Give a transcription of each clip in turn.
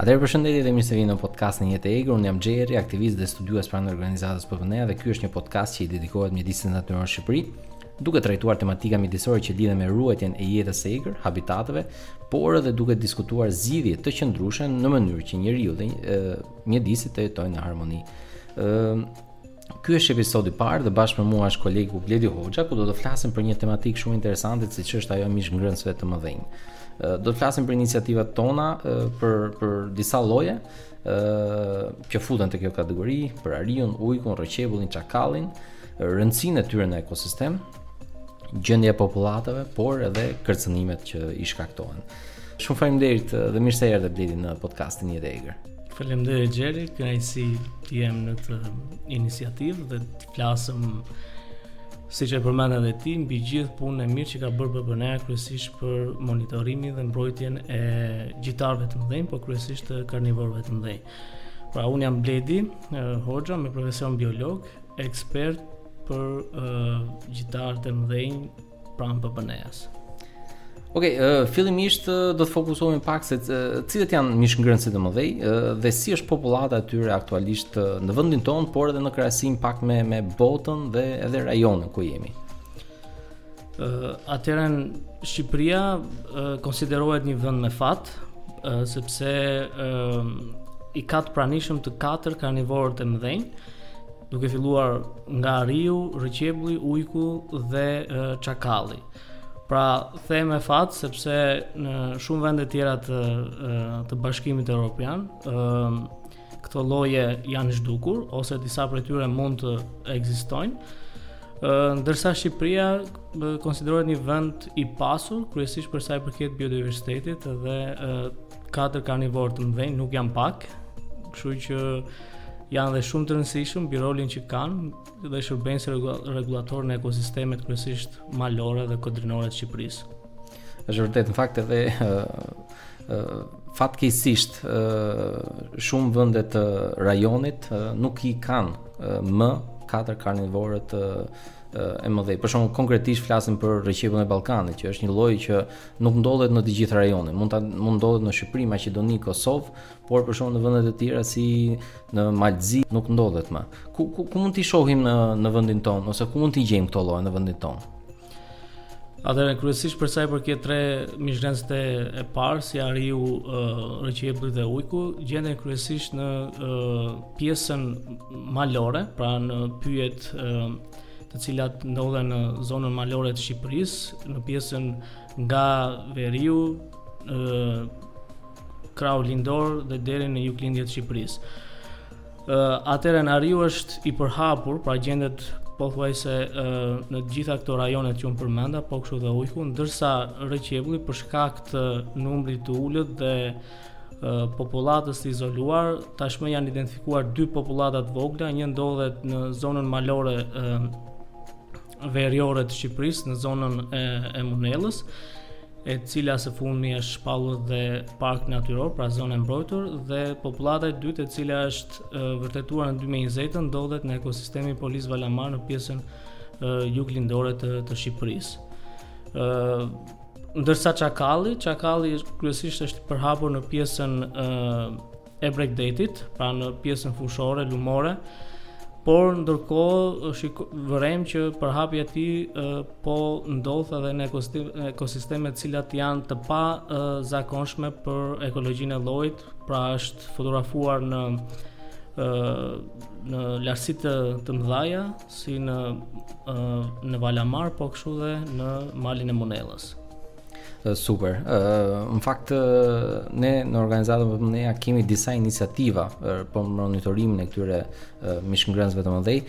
Atëherë përshëndetje dhe mirë se vini në podcastin Jetë e Egër. Unë jam Xheri, aktivist dhe studiues pranë organizatës PPNEA dhe ky është një podcast që i dedikohet mjedisit natyror në Shqipëri, duke trajtuar tematika mjedisore që lidhen me ruajtjen e jetës së egër, habitateve, por edhe duke diskutuar zgjidhje të qëndrueshme në mënyrë që njeriu dhe mjedisi të jetojnë në harmoni. Ëm Ky është episodi i parë dhe bashkë me mua është kolegu Bledi Hoxha, ku do të flasim për një tematikë shumë interesante, siç është ajo e mishngrënësve të mëdhenj. Do të flasim për iniciativat tona për për disa lloje që futen te kjo kategori, për ariun, ujkun, rrëqebullin, çakallin, rëndësinë e tyre në ekosistem, gjendja e popullatave, por edhe kërcënimet që i shkaktohen. Shumë faleminderit dhe mirë se erdhe Bledi në podcastin Jetë e Egër. Faleminderit Xheri, kënaqësi të jem në këtë iniciativë dhe të flasim siç e përmende dhe ti, mbi gjithë punën e mirë që ka bërë PPNEA kryesisht për monitorimin dhe mbrojtjen e gjitarëve të mëdhenj, po kryesisht të karnivorëve të mëdhenj. Pra, unë jam Bledi Hoxha, me profesion biolog, ekspert për uh, gjitarët e mëdhenj pranë PPNEA-s. Okej, uh, fillimisht uh, do të fokusohemi pak se uh, cilët janë mishngrënësit e mëdhenj uh, dhe si është popullata e tyre aktualisht uh, në vendin tonë, por edhe në krahasim pak me me botën dhe edhe rajonin ku jemi. Uh, Atëherë Shqipëria uh, konsiderohet një vend me fat, uh, sepse uh, i ka të pranishëm të katër karnivorët e mëdhenj, Duke filluar nga ariu, rrëqebulli, ujku dhe çakalli. Pra, them me fat sepse në shumë vende të tjera të të Bashkimit Evropian, ë këto lloje janë zhdukur ose disa prej tyre mund të ekzistojnë ndërsa Shqipëria konsiderohet një vend i pasur kryesisht për sa i përket biodiversitetit dhe Katër karnivorë të mëdhenj nuk janë pak, kështu që janë dhe shumë të rëndësishëm mbi rolin që kanë dhe shërbejnë si rregullatorë në ekosistemet kryesisht malore dhe kodrinore të Shqipërisë. Është vërtet në fakt edhe fatkeqësisht shumë vende të rajonit nuk i kanë më katër karnivorët e mëdhenj. Për shembull, konkretisht flasim për rrëqebullin e Ballkanit, që është një lloj që Nuk ndodhet në të gjithë rajonin, mund të mund ndodhet në Shqipëri, Maqedoni, Kosovë, por për shembull në vende të tjera si në Mal të Zi nuk ndodhet më. Ku ku, ku mund t'i shohim në në vendin tonë ose ku mund t'i gjejmë këto lloje në vendin tonë? Atëherë kryesisht për sa i përket tre mishngrënësit e, e parë si ariu, rrëqebulli dhe ujku, gjenden kryesisht në e, pjesën malore, pra në pyjet e, të cilat ndodhen në zonën malore të Shqipërisë, në pjesën nga veriu, krahu lindor dhe deri në juglindje të Shqipërisë. Atëherë ariu është i përhapur, pra gjendet pothuajse në të gjitha këto rajone që unë përmenda, po kështu dhe ujku, ndërsa rrëqebulli për shkak të numrit të ulët dhe popullatës të izoluar. Tashmë janë identifikuar dy popullata të vogla, një ndodhet në zonën malore veriore të Shqipërisë, në zonën e, e Munellës, e cila së fundmi është shpallur dhe park natyror, pra zonë e mbrojtur dhe popullata e dytë e cila është vërtetuar në 2020 ndodhet në ekosistemin Polis Valamar në pjesën juglindore të të Shqipërisë. Ndërsa Çakalli, Çakalli kryesisht është i përhapur në pjesën e bregdetit, pra në pjesën fushore, lumore, por ndërkohë vërejmë që përhapja e tij po ndodh edhe në ekosisteme të cilat janë të pazakonshme për ekologjinë e llojit, pra është fotografuar në në lartësi të të mëdhaja, si në në Valamar, po kështu dhe në Malin e Munellës. Super. Në fakt ne në organizatën PPNEA kemi disa iniciativa për monitorimin e këtyre mishngrenësve të mëdhej.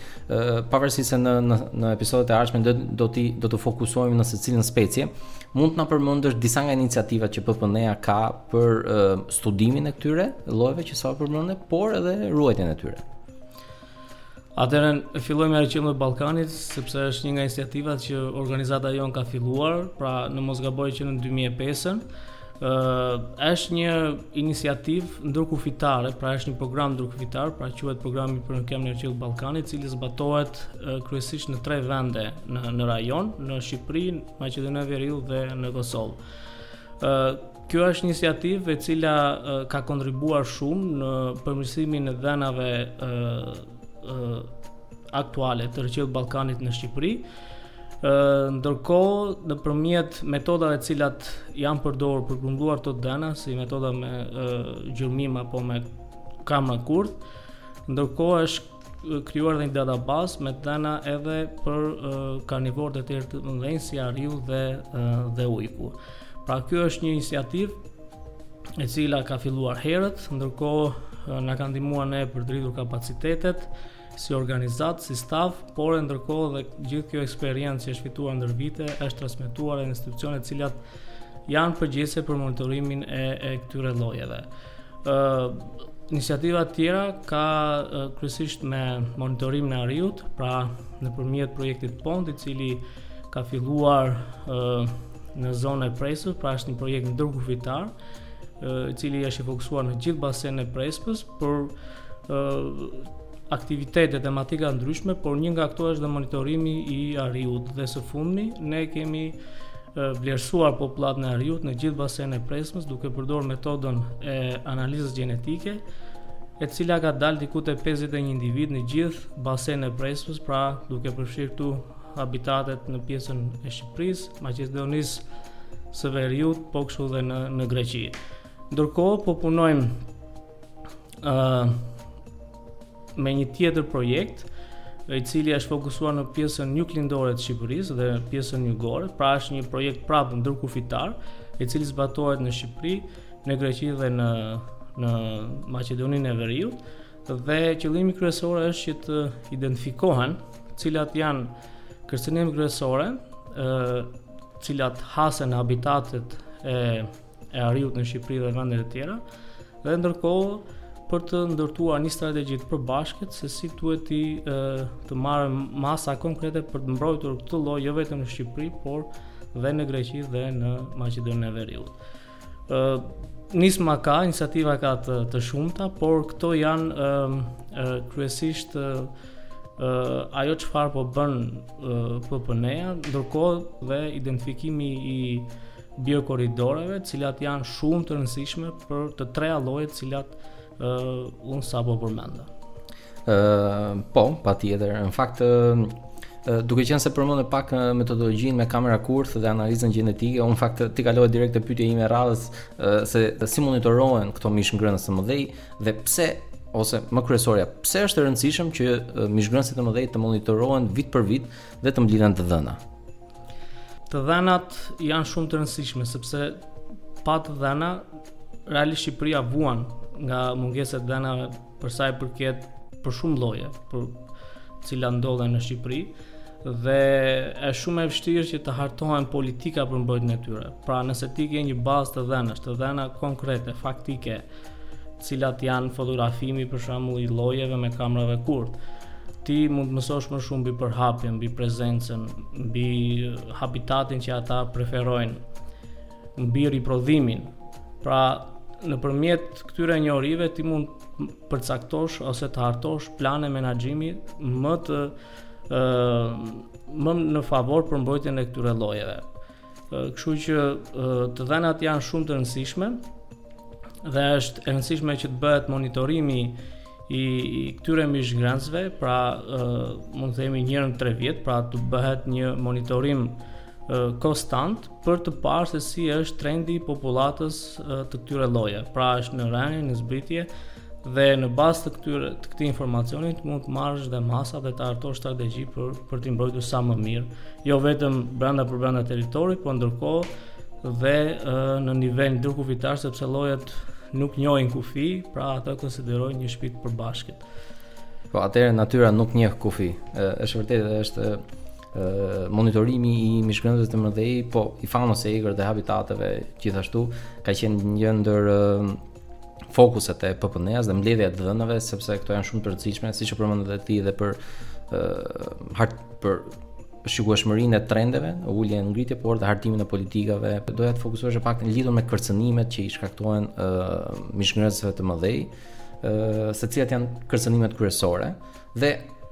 Pavarësisht se në në, në episodet e ardhshme do do të do të fokusohemi në secilën specie, mund të na përmendësh disa nga iniciativat që PPNEA ka për studimin e këtyre llojeve që sa u përmendën, por edhe ruajtjen e tyre. Atëherë e filloj me rrëqebullin e Ballkanit, sepse është një nga iniciativat që organizata jonë ka filluar, pra në mos gaboj që në 2005-ën, është një iniciativë ndërkufitare, pra është një program ndërkufitar, pra quhet programi për rimëkëmbjen e rrëqebullit Ballkanit, i cili zbatohet kryesisht në tre vende në, në rajon, në Shqipëri, Maqedoninë e Veriut dhe në Kosovë. Kjo është një iniciativë e cila ka kontribuar shumë në përmirësimin e dhënave aktuale të rrëqebullit Ballkanit në Shqipëri. Ë ndërkohë nëpërmjet metodave të cilat janë përdorur për grumbulluar të dhëna si metoda me gjurmim apo me kamera kurth, ndërkohë është krijuar dhe një database me të dhëna edhe për uh, karnivorët e tjerë të mëdhenj si ariu dhe uh, dhe ujku. Pra kjo është një iniciativë e cila ka filluar herët, ndërkohë uh, na ka ndihmuar ne për të rritur kapacitetet si organizatë, si staf, por e ndërkohë dhe gjithë kjo eksperiencë që është fituar ndër vite është transmetuar dhe institucione të cilat janë përgjegjëse për monitorimin e, e këtyre llojeve. Ë iniciativa të tjera ka kryesisht me monitorimin e ariut, pra nëpërmjet projektit PONT, i cili ka filluar ë në zonën e Prespës, pra është një projekt ndërkufitar, i cili është i fokusuar në gjithë basenin e Prespës, por ë aktivitete tematika të ndryshme, por një nga këto është dhe monitorimi i ariut dhe së fundmi ne kemi vlerësuar popullatën e ariut në gjithë basenin e Prespës duke përdorur metodën e analizës gjenetike, e cila ka dalë diku te 51 individ në gjithë basenin e Prespës, pra duke përfshirë këtu habitatet në pjesën e Shqipërisë, Maqedonisë së Veriut, po kështu dhe në në Greqi. Ndërkohë po punojmë ë uh, me një tjetër projekt i cili është fokusuar në pjesën juglindore të Shqipërisë dhe pjesën jugore, pra është një projekt prapë ndërkufitar, i cili zbatohet në Shqipëri, në Greqi dhe në në Maqedoninë e Veriut dhe qëllimi kryesor është që të identifikohen cilat janë kërcënimet kryesore, të cilat hasen habitatet e e ariut në Shqipëri dhe vende të tjera, dhe ndërkohë për të ndërtuar një strategji të përbashkët se si duhet të të marrim masa konkrete për të mbrojtur këtë lloj jo vetëm në Shqipëri, por dhe në Greqi dhe në Maqedoninë e Veriut. ë Nisma ka, iniciativa ka të, të shumta, por këto janë ë ë kryesisht ë ajo çfarë po bën ë PPNEA, ndërkohë dhe identifikimi i biokorridoreve të cilat janë shumë të rëndësishme për të treja llojet të cilat uh, unë sapo përmenda. Uh, po, patjetër. Në fakt, uh, duke qenë se përmende pak metodologjinë me kamera kurth dhe analizën gjenetike, unë në fakt të kaloj direkt te pyetja ime e radhës uh, se si monitorohen këto mishngrënës të mëdhenj dhe pse ose më kryesorja, pse është e rëndësishme që mishngrënësit e mëdhenj të monitorohen vit për vit dhe të mblidhen të dhëna. Të dhënat janë shumë të rëndësishme sepse pa të dhëna realisht Shqipëria vuan nga mungesa e të dhënave për sa i përket për shumë lloje, të cilat ndodhen në Shqipëri dhe është shumë e vështirë që të hartohen politika për mbrojtjen e tyre. Pra, nëse ti ke një bazë të dhënash, të dhëna konkrete, faktike, cilat janë fotografimi për shembull i llojeve me kamerat kurth. Ti mund të mësosh më shumë mbi përhapjen, mbi prezencën, mbi habitatin që ata preferojnë, mbi riprodhimin. Pra, nëpërmjet këtyre njohurive ti mund të përcaktosh ose të hartosh plane menaxhimi më të ë më në favor për mbrojtjen e këtyre llojeve. Kështu që të dhënat janë shumë të rëndësishme dhe është e rëndësishme që të bëhet monitorimi i, i këtyre mishngrënësve, pra mund të themi një herë në tre vjet, pra të bëhet një monitorim konstant për të parë se si është trendi i popullatës të këtyre llojeve. Pra është në rënie, në zbritje Dhe në bazë të këtyre të këtij informacionit mund të marrësh dhe masa dhe të hartosh strategji për për t'i mbrojtur sa më mirë, jo vetëm brenda për brenda territorit, por ndërkohë dhe në nivel ndërkufitar sepse llojet nuk njohin kufi, pra ata konsiderojnë një shtëpi të përbashkët. Po atëherë natyra nuk njeh kufi. Është vërtet dhe është monitorimi i mishngrënësve të mëdhenj, po i faunës së egër dhe habitateve gjithashtu ka qenë një ndër fokuset e PPNEA-s dhe mbledhja e të dhënave sepse këto janë shumë të rëndësishme, siç e përmende edhe ti dhe për ë uh, për shikueshmërinë e trendeve, ulje ngritje por dhe hartimin e politikave. Doja të fokusoheshe pak lidhur me kërcënimet që i shkaktohen ë uh, mishngrënësve të mëdhenj, ë uh, se cilat janë kërcënimet kryesore. Dhe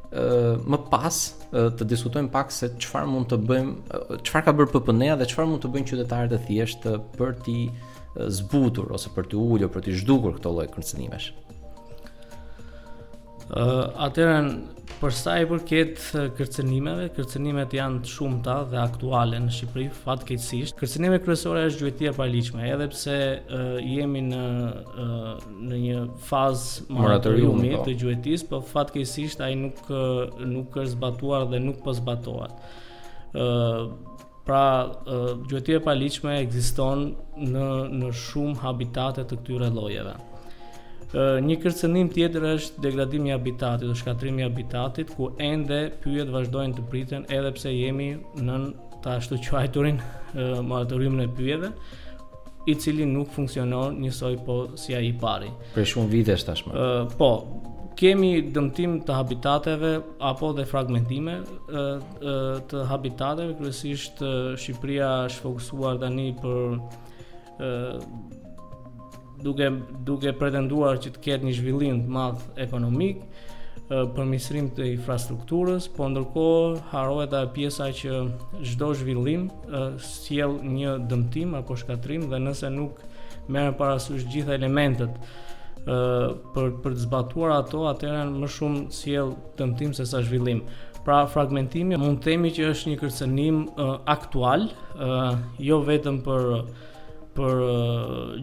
më pas të diskutojmë pak se çfarë mund të bëjmë, çfarë ka bërë PPNEA dhe çfarë mund të bëjnë qytetarët e thjeshtë për t'i zbutur ose për t'i ulur, për t'i zhdukur këto lloj kërcënimesh. Ë uh, atëra për sa i përket kërcënimeve, kërcënimet janë të shumta dhe aktuale në Shqipëri fatkeqësisht. Kërcënimi kryesor është gjuetia e paligjshme, edhe pse uh, jemi në uh, në një fazë moratoriumi po. të gjuetisë, por fatkeqësisht ai nuk nuk është zbatuar dhe nuk po zbatohet. ë Pra, gjuetia e paligjshme ekziston në në shumë habitate të këtyre llojeve. ë Një kërcënim tjetër është degradimi i habitatit, është shkatërrimi i habitatit ku ende pyjet vazhdojnë të priten edhe pse jemi nën të ashtuquajturin moratoriumin e pyjeve, i cili nuk funksionon njësoj po si ai i pari. Prej shumë vitesh tashmë. Ë po, kemi dëmtim të habitateve apo dhe fragmentime ë të habitateve, kryesisht Shqipëria është fokusuar tani për ë duke duke pretenduar që të ketë një zhvillim të madh ekonomik përmirësim të infrastrukturës, po ndërkohë harrohet edhe pjesa që çdo zhvillim sjell një dëmtim apo shkatërrim dhe nëse nuk merren parasysh gjitha elementet ë për për të zbatuar ato, atëherë më shumë sjell dëmtim se sa zhvillim. Pra fragmentimi mund të themi që është një kërcënim uh, aktual, uh, jo vetëm për për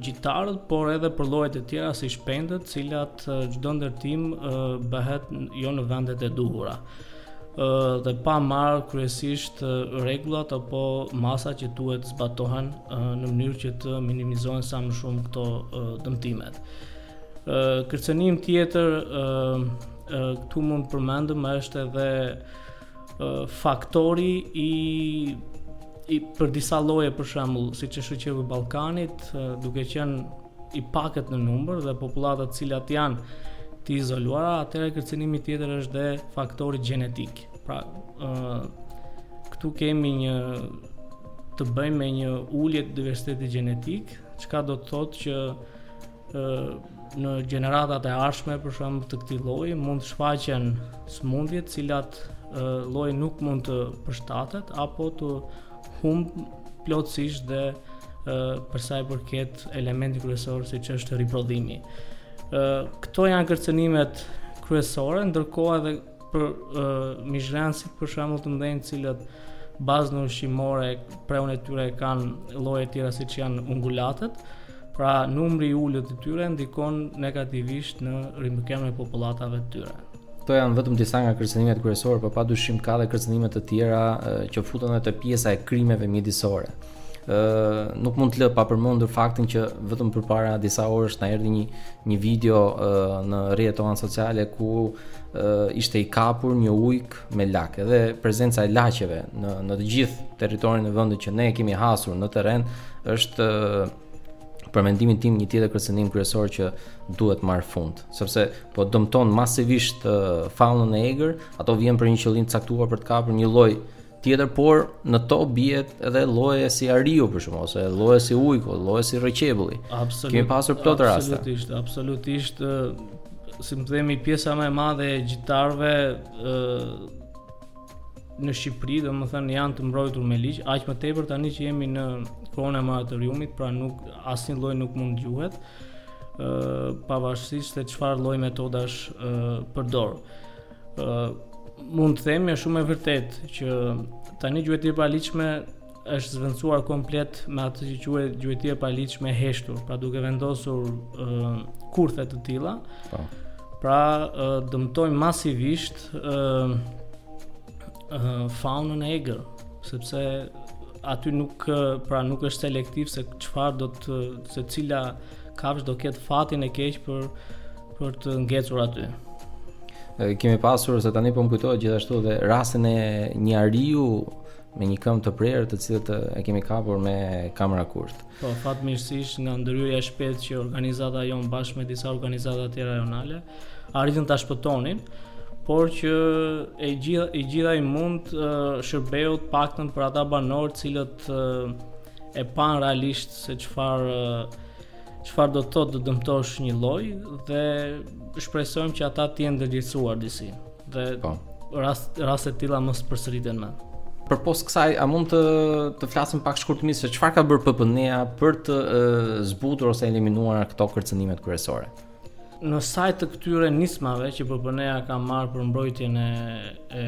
gjitarët, por edhe për llojet e tjera si shpendët, të cilat çdo ndërtim bëhet jo në vendet e duhura. dhe pa marrë kryesisht rregullat apo masa që duhet zbatohen në mënyrë që të minimizohen sa më shumë këto dëmtimet. Kërcënim tjetër këtu mund përmendëm është edhe faktori i i për disa lloje për shembull siç është rrëqebulli i Ballkanit duke qenë i pakët në numër dhe popullata të cilat janë të izoluara, atëherë kërcënimi tjetër është dhe faktori gjenetik. Pra, ë këtu kemi një të bëjmë me një ulje të diversitetit gjenetik, çka do të thotë që ë në gjeneratat e ardhshme për shemb të këtij lloji mund të shfaqen sëmundje të cilat lloji nuk mund të përshtatet apo të humb plotësisht dhe për sa i përket elementi kryesor siç është riprodhimi. Këto janë kërcënimet kryesore, ndërkohë edhe për mishngrënësit për shembull të mëdhenj të cilët bazën ushqimore prenë e tyre kanë lloje tjera siç janë ungulatët, pra numri i ulët i tyre ndikon negativisht në rimëkëmbjen e popullatave të tyre. Këto janë vetëm disa nga kërcënimet kryesore, por padyshim ka edhe kërcënime të tjera që futen edhe te pjesa e krimeve mjedisore. Ë nuk mund të lë pa përmendur faktin që vetëm përpara disa orësh na erdhi një një video e, në rrjetet tona sociale ku e, ishte i kapur një ujk me lak. Edhe prezenca e leqeve në në të gjithë territorin e vendit që ne kemi hasur në terren është për mendimin tim një tjetër kërcënim kryesor që duhet të marrë fund, sepse po dëmton masivisht uh, faunën e egër, ato vihen për një qëllim të caktuar për të kapur një lloj tjetër, por në to bien edhe lloje si ariu për shembull ose lloje si ujku, lloje si rrëqebulli. Absolut. Kemi pasur plot raste. Absolutisht, absolutisht si ta themi pjesa më e madhe e gjitarëve ë në Shqipëri, domethënë janë të mbrojtur me ligj, aq më tepër tani që jemi në kohën e moratoriumit, pra nuk, asnjë lloj nuk mund të gjuhet, pavarësisht se çfarë lloj metodash përdor. Ë mund të them është shumë e vërtetë që tani gjuetia e paligjshme është zëvendësuar komplet me atë që quhet gjueti e paligjshme e heshtur, pra duke vendosur uh, kurthe të tilla. Po. Pra uh, dëmtojnë masivisht uh, uh, faunën e egër, sepse aty nuk pra nuk është selektiv se çfarë do të se cila kafshë do ketë fatin e keq për për të ngecur aty. E, kemi pasur se tani po më kujtohet gjithashtu dhe rasti i një ariu me një këmbë të prerë të cilët e kemi kapur me kamera kurth. Po, fatë mirësish nga ndërhyrja e shpejtë që organizata jonë bashkë me disa organizata tjera rajonale, arritën ta shpëtonin, por që e gjitha, e gjitha mund uh, shërbeu të paktën për ata banorë të cilët uh, e panë realisht se çfarë uh, çfarë do të thotë të dëmtosh një lloj dhe shpresojmë që ata të jenë ndërgjegjësuar disi. Dhe po. rast raste të tilla mos përsëriten më. Përpos kësaj, a mund të të flasim pak shkurtimisht se çfarë ka bërë PPNEA për të e, zbutur ose eliminuar këto kërcënimet kryesore? Në sajë të këtyre nismave që PPNEA ka marrë për mbrojtjen e, e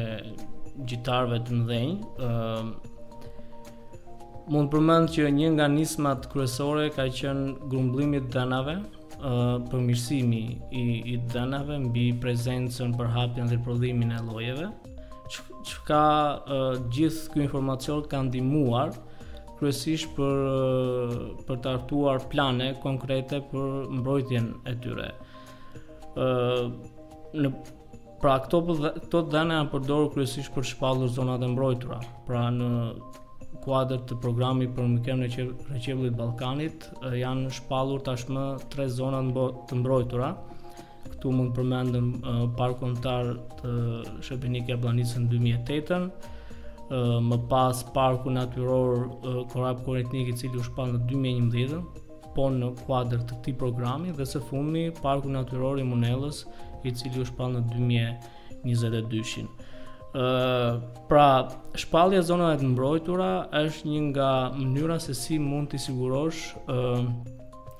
gjitarëve të mëdhenj, ë Mund të përmend që një nga nismat kryesore ka qenë grumbullimi i të dhënave, përmirësimi i, i të dhënave mbi prezencën përhapjen dhe riprodhimin e llojeve, çka gjithë ky informacion ka ndihmuar kryesisht për, për të hartuar plane konkrete për mbrojtjen e tyre. Në, Pra këto këto të dhëna janë përdorur kryesisht për të shpallur zonat e mbrojtura. Pra në kuadër të programit për rimëkëmbjen e rrëqebullit të Ballkanit janë shpallur tashmë tre zona të mbrojtura. Këtu mund të përmendim Parkun Kombëtar të Shebenik Jabllanicës në 2008-ën, më pas Parku Natyror Korab Koritnik i cili u shpall në 2011-ën, po në kuadër të këtij programi dhe së fundmi Parku Natyror i Munellës, i cili u shpall në 2022-shin. Ë pra, shpallja e zonave të mbrojtura është një nga mënyrat se si mund të sigurosh ë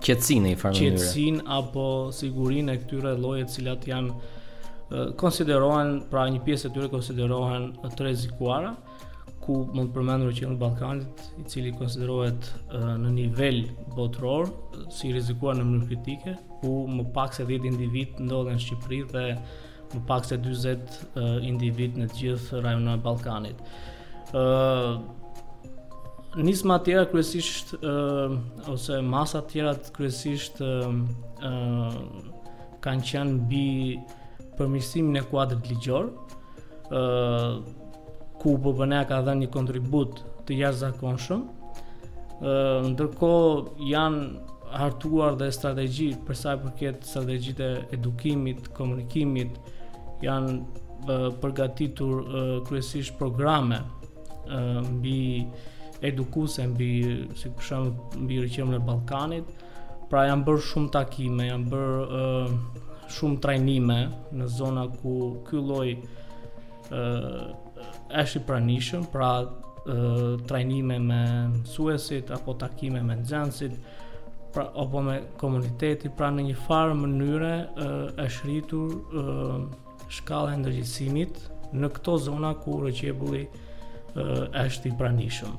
qetësinë në një farë mënyre. Qetësinë apo sigurinë e këtyre llojeve të cilat janë konsiderohen pra një pjesë e tyre konsiderohen të rrezikuara. Ë ku mund të përmend rrëqebullin e Ballkanit, i cili konsiderohet në nivel botëror si i rrezikuar në mënyrë kritike, ku më pak se 10 individë ndodhen në Shqipëri dhe më pak se 40 individë në të gjithë rajonin e Ballkanit. ë Nisma të tjera kryesisht ose masa të tjera kryesisht ë kanë qenë mbi përmirësimin e kuadrit ligjor, ë ku PPNEA ka dhënë një kontribut të jashtëzakonshëm. ë ndërkohë janë hartuar dhe strategji për sa i përket strategjitë e edukimit, komunikimit, janë ë përgatitur ë, kryesisht programe ë mbi edukuese mbi si për shembull mbi rrëqebullin e Ballkanit. Pra janë bërë shumë takime, janë bërë ë shumë trajnime në zona ku ky lloj ë është i pranishëm, pra ë trajnime me mësuesit apo takime me nxënësit, pra apo me komuniteti, pra në një farë mënyre ë është rritur ë shkalla e ndërgjegjësimit në këto zona ku rrëqebulli është i pranishëm.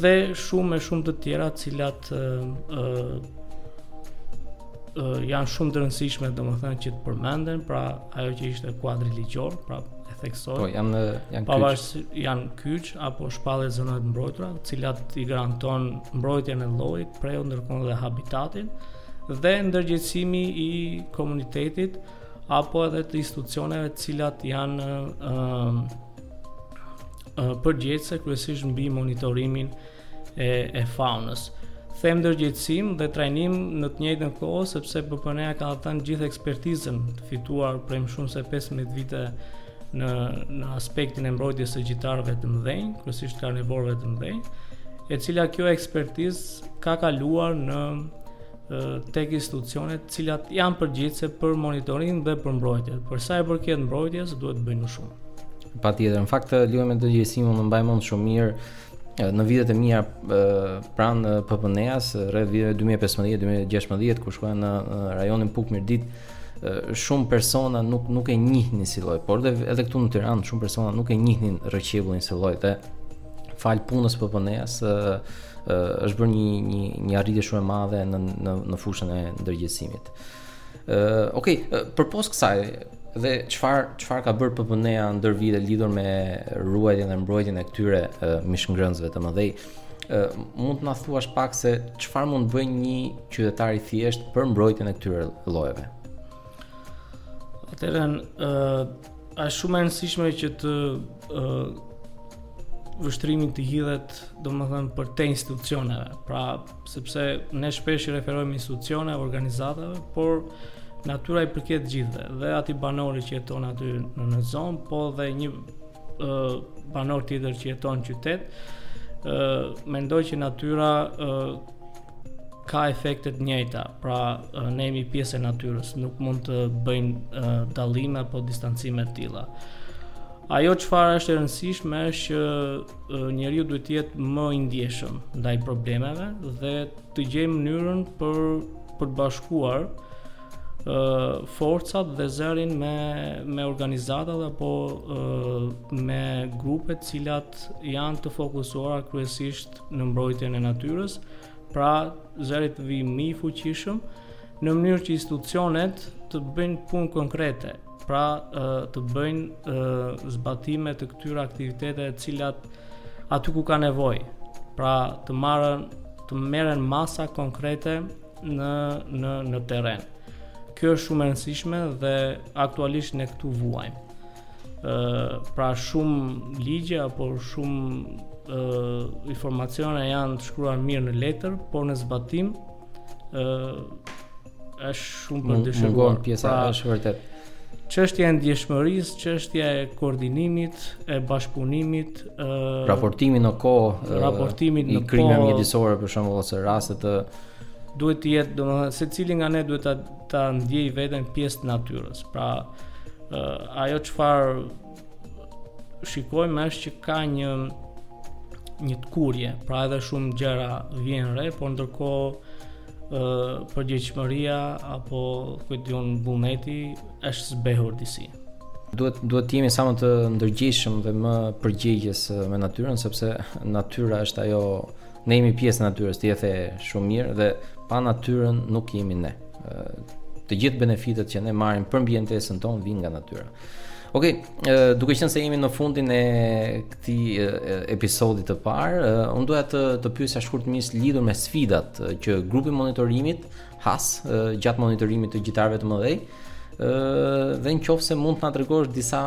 Dhe shumë e shumë të tjera të cilat ë janë shumë të rëndësishme domethënë që të përmenden, pra ajo që ishte kuadri ligjor, pra e theksoj. Po janë janë kyç. Pavarësisht janë kyç apo shpallje zonave të mbrojtura, të cilat i garanton mbrojtjen e llojit, pra po ndërkohë dhe habitatin dhe ndërgjegjësimi i komunitetit apo edhe të institucioneve të cilat janë ë ë përgjegjëse kryesisht mbi monitorimin e e faunës. Them ndërgjegjësim dhe trajnim në të njëjtën kohë sepse PPNEA ka dhënë gjithë ekspertizën të fituar prej më shumë se 15 vite në në aspektin e mbrojtjes së gjitarëve të mëdhenj, kryesisht karnivorëve të mëdhenj, e cila kjo ekspertizë ka kaluar në tek institucionet të cilat janë përgjegjëse për monitorim dhe për mbrojtje. Për sa i përket mbrojtjes, duhet të bëjnë më shumë. Patjetër, në fakt lidhur me ndërgjegjësimin, unë mbaj mend shumë mirë në vitet e mia pranë PPNEA-s, rreth viteve 2015-2016 kur shkoja në rajonin Pukë-Mirditë, shumë persona nuk nuk e njihnin si lloj, por edhe këtu në Tiranë shumë persona nuk e njihnin rrëqebullin si lloj dhe falë punës së PPNEA-s është bërë një një një arritje shumë e madhe në në në fushën e ndërgjegjësimit. Ë, uh, okay, uh, përpos kësaj dhe çfar çfar ka bërë PPNEA ndër vite lidhur me ruajtjen dhe mbrojtjen e këtyre uh, mishëngrënësve të mëdhenj, uh, mund të na thuash pak se çfarë mund të bëjë një qytetar i thjeshtë për mbrojtjen e këtyre llojeve? Atëherë, ë, uh, Është shumë e rëndësishme që të vështrimi të hidhet, domethënë, përtej institucioneve, pra, sepse ne shpesh i referojmë institucioneve, organizatave, por natyra i përket gjithëve, dhe atij banori që jeton aty në në zonë, po dhe një uh, banor tjetër që jeton në qytet, uh, mendoj që natyra uh, ka efekte të njëjta, pra ne jemi pjesë e natyrës, nuk mund të bëjmë dallime apo distancime të tilla. Ajo çfarë është e rëndësishme është që njeriu duhet të jetë më i ndjeshëm ndaj problemeve dhe të gjejë mënyrën për për të bashkuar forcat dhe zërin me me organizatat apo me grupet të cilat janë të fokusuara kryesisht në mbrojtjen e natyrës, pra zëri të vijë më i fuqishëm në mënyrë që institucionet të bëjnë punë konkrete, pra të bëjnë zbatime të këtyre aktiviteteve të cilat aty ku ka nevojë, pra të marrën të merren masa konkrete në në në terren. Kjo është shumë e rëndësishme dhe aktualisht ne këtu vuajmë. pra shumë ligje apo shumë uh, informacione janë të shkruar mirë në letër, por në zbatim ë uh, është shumë për të dëshiruar. Mungon pjesa pra, është vërtet. Çështja e ndjeshmërisë, çështja e koordinimit, e bashkëpunimit, ë uh, raportimit në kohë, raportimit në kohë i krimeve mjedisore për shembull ose raste të duhet të jetë domethënë secili nga ne duhet ta ta ndjej veten pjesë të natyrës. Pra, uh, ajo çfarë shikojmë është që ka një një tkurrje, pra edhe shumë gjëra vihen re, por ndërkohë përgjegjshmëria apo ky farë vullneti është zbehur disi. Duhet, duhet të jemi sa më të ndërgjegjshëm dhe më përgjegjës me natyrën, sepse natyra është ajo Ne jemi pjesë e natyrës, ti e the shumë mirë dhe pa natyrën nuk jemi ne. Të gjithë benefitet që ne marrim për mbijetesën tonë vijnë nga natyra. Okej, duke qenë se jemi në fundin e këtij episodi të parë, unë doja të të pyesja shkurtimisht lidhur me sfidat që grupi i monitorimit Has, gjatë monitorimit të gjitarëve të mëdhenj, dhe në qoftë se mund të na tregosh disa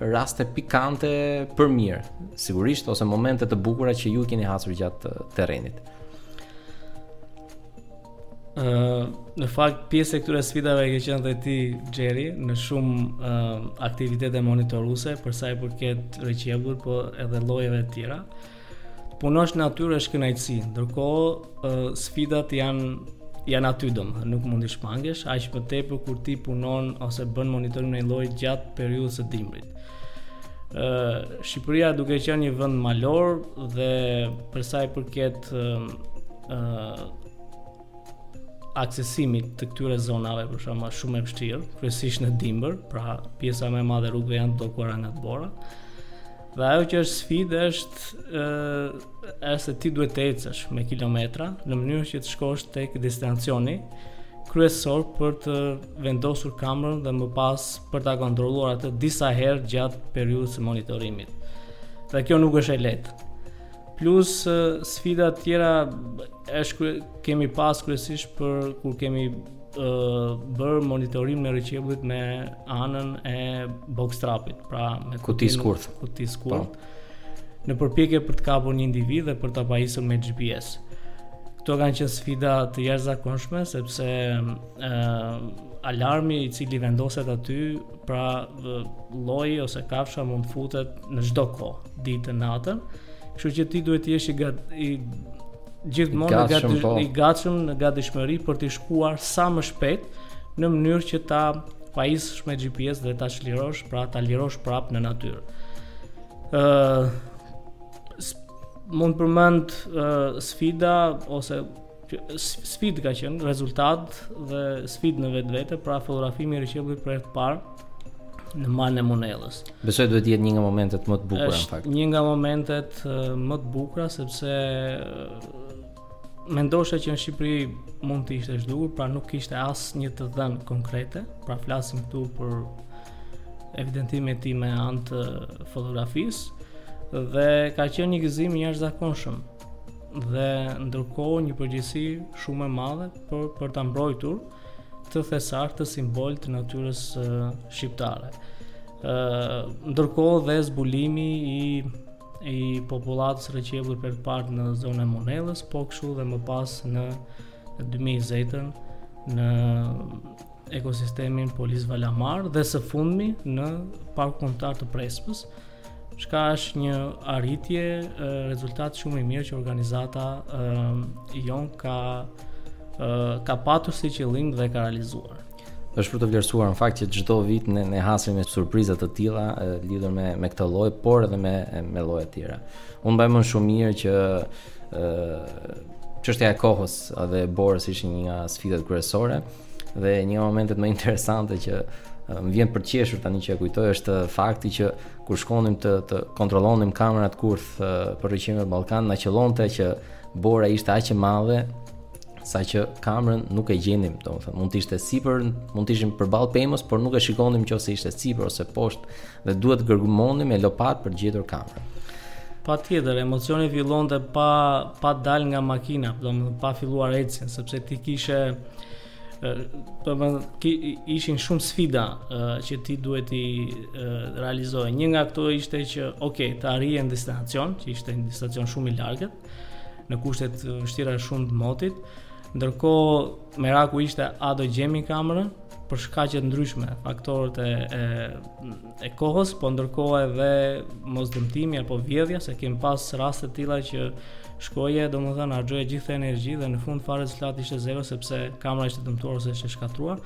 raste pikante për mirë, sigurisht, ose momente të bukura që ju keni hasur gjatë terrenit. Uh, në fakt pjesë e këtyre sfidave ke qenë dhe ti Jerry në shumë uh, aktivitete monitoruese për sa i përket rrëqebullit po edhe llojeve të tjera. Punosh në natyrë është kënaqësi, ndërkohë sfidat janë janë aty dom, nuk mund t'i shmangesh, aq më tepër kur ti punon ose bën monitorim e një lloji gjatë periudhës së dimrit. Ë Shqipëria duke qenë një vend malor dhe për sa i përket ë aksesimit të këtyre zonave për shembull është shumë e vështirë, kryesisht në dimër, pra pjesa më e madhe e rrugëve janë të bllokuara nga dëbora. Dhe ajo që është sfidë është ë është se ti duhet të ecësh me kilometra në mënyrë që të shkosh tek destinacioni kryesor për të vendosur kamerën dhe më pas për ta kontrolluar atë disa herë gjatë periudhës së monitorimit. Dhe kjo nuk është e lehtë. Plus sfida të tjera është kur kemi pas kryesisht për kur kemi bërë monitorimin e rrëqebullit me anën e box trapit, pra me kutitë kurth. Kutitë po. kurth. Në përpjekje për të kapur një individ dhe për ta pajisur me GPS. Këto kanë qenë sfida të jashtëzakonshme sepse alarmi i cili vendoset aty Pra lloji ose kafsha mund të futet në çdo kohë, ditën natën. Kështu që ti duhet të jesh i gat i gjithmonë i gatshëm po. i gatshëm në gatishmëri për të shkuar sa më shpejt në mënyrë që ta pajisësh me GPS dhe ta çlirosh, pra ta lirosh prap në natyrë. ë uh, mund të përmend uh, sfida ose Kjo sfidë ka qenë rezultat dhe sfidë në vetvete, pra fotografimi i rrëqebullit për herë të parë në malin e Munellës. Besoj duhet të jetë një nga momentet më të bukura në fakt. Një nga momentet më të bukura sepse mendohej që në Shqipëri mund të ishte zhdukur, pra nuk kishte asnjë të dhënë konkrete, pra flasim këtu për evidentimin e tij me anë të fotografisë, dhe ka qenë një gëzim i jashtëzakonshëm. dhe ndërkohë një përgjegjësi shumë e madhe për, për ta mbrojtur këtë thesar këtë simbol të natyrës shqiptare. Ndërkohë dhe zbulimi i i popullatës së rrëqebullit për herë të parë në zonën e Munellës, po kështu dhe më pas në 2010-ën në ekosistemin Polis Valamarë dhe së fundmi në Parkun Kombëtar të Prespës, çka është një arritje, rezultat shumë i mirë që organizata e, jonë ka e, ka patur si qëllim dhe ka realizuar. Është për t'u vlerësuar në fakt që çdo vit ne, ne hasemi me surpriza të tilla lidhur me me këtë lloj, por edhe me me lloje të tjera. Unë mbaj mend shumë mirë që ë çështja e kohës dhe e borës ishin një nga sfidat kryesore. Dhe një nga momentet më interesante që më vjen për të qeshur tani që e kujtoj është fakti që kur shkonim të të kontrollonim kamerat kurth për rrëqebullin e Ballkanit, na qëllonte që bora ishte aq e madhe sa që kamerën nuk e gjenim, domethënë mund të ishte sipër, mund të ishim përballë pemës, por nuk e shikonim nëse ishte sipër ose poshtë Dhe duhet të gërmonim me lopatë për të gjetur kamrën. Patjetër, emocioni fillonte pa, pa dal nga makina, domethënë pa filluar ecjen, sepse ti kishe, do më ki, ishin shumë sfida që ti duhet t'i realizoje. Një nga këto ishte që, ok, të arrije në destinacion, që ishte një destinacion shumë i largët, në kushte të vështira shumë të motit, ndërkohë meraku ishte a do gjejmë kamerën, për shkaqe të ndryshme, faktorët e e, e kohës, po ndërkohë edhe mos dëmtimi apo vjedhja, se kemi pas raste të tilla që shkoje, domethënë harxhoje gjithë energji dhe në fund fare rezultati ishte zero sepse kamera ishte dëmtuar ose ishte shkatruar.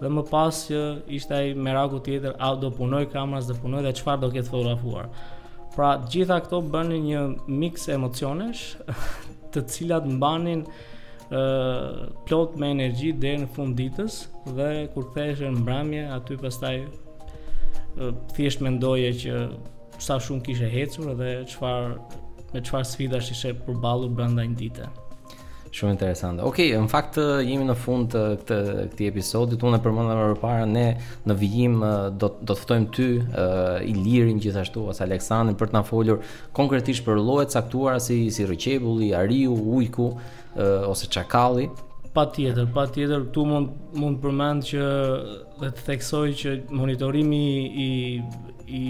Dhe më pas që ishte ai meraku tjetër, a do punojë kamera, do punojë dhe çfarë do ketë fotografuar. Pra, të gjitha këto bënin një mix emocionesh, të cilat mbanin plot me energji deri në fund ditës dhe kur kthehesh në mbrëmje aty pastaj thjesht mendoje që sa shumë kishe hecur dhe çfarë me çfarë sfidash ishe përballur brenda një dite. Shumë interesante. Okej, në fakt jemi në fund të këtë këtij episodi. Unë e përmenda më parë ne në vijim do do të ftojmë ty uh, Ilirin gjithashtu ose Aleksandrin për të na folur konkretisht për lloje të caktuara si si rrëqebulli, ariu, ujku, ose çakalli. Patjetër, patjetër, këtu mund, mund të përmend që dhe të theksoj që monitorimi i, i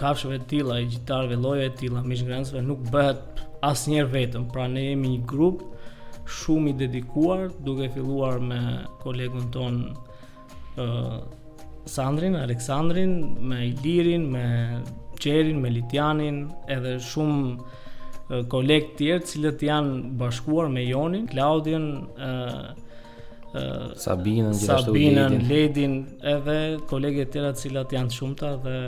kafshëve të tilla, i gjitarëve, llojeve të tilla, mishngrënësve nuk bëhet asnjëherë vetëm. Pra ne jemi një grup shumë i dedikuar, duke filluar me kolegun tonë Sandrin, Aleksandrin, me Ilirin, me Xherin, me Litjanin, edhe shumë kolegë të tjerë të cilët janë bashkuar me Jonin, Klaudion, Sabinën, Sabinën, Ledin, edhe kolege të tjera të cilat janë të shumta dhe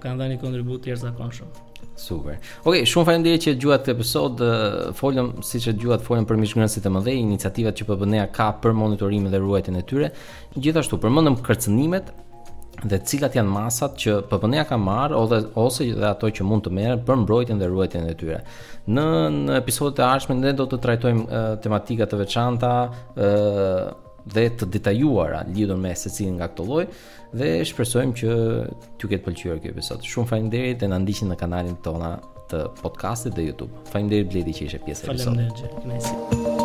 kanë dhënë një kontribut të jashtëzakonshëm. Super. Okej, shumë faleminderit që dëgjuat këtë episod. Folëm siç e dëgjuat, folëm për mishngrënësit e mëdhenj, iniciativat që PPNEA ka për monitorimin dhe ruajtjen e tyre. Gjithashtu përmendëm kërcënimet dhe cilat janë masat që PPNEA ka marrë ose ose dhe ato që mund të merren për mbrojtjen dhe ruajtjen e tyre. Në në episodet e ardhshme ne do të trajtojmë uh, tematika të veçanta uh, dhe të detajuara lidhur me secilin nga këto lloje. Dhe shpresojmë që t'ju ketë pëlqyer kjo episod. Shumë faleminderit dhe na ndiqni në kanalet tona të podcastit dhe YouTube. Faleminderit Bledi që ishe pjesë e episodit. Faleminderit.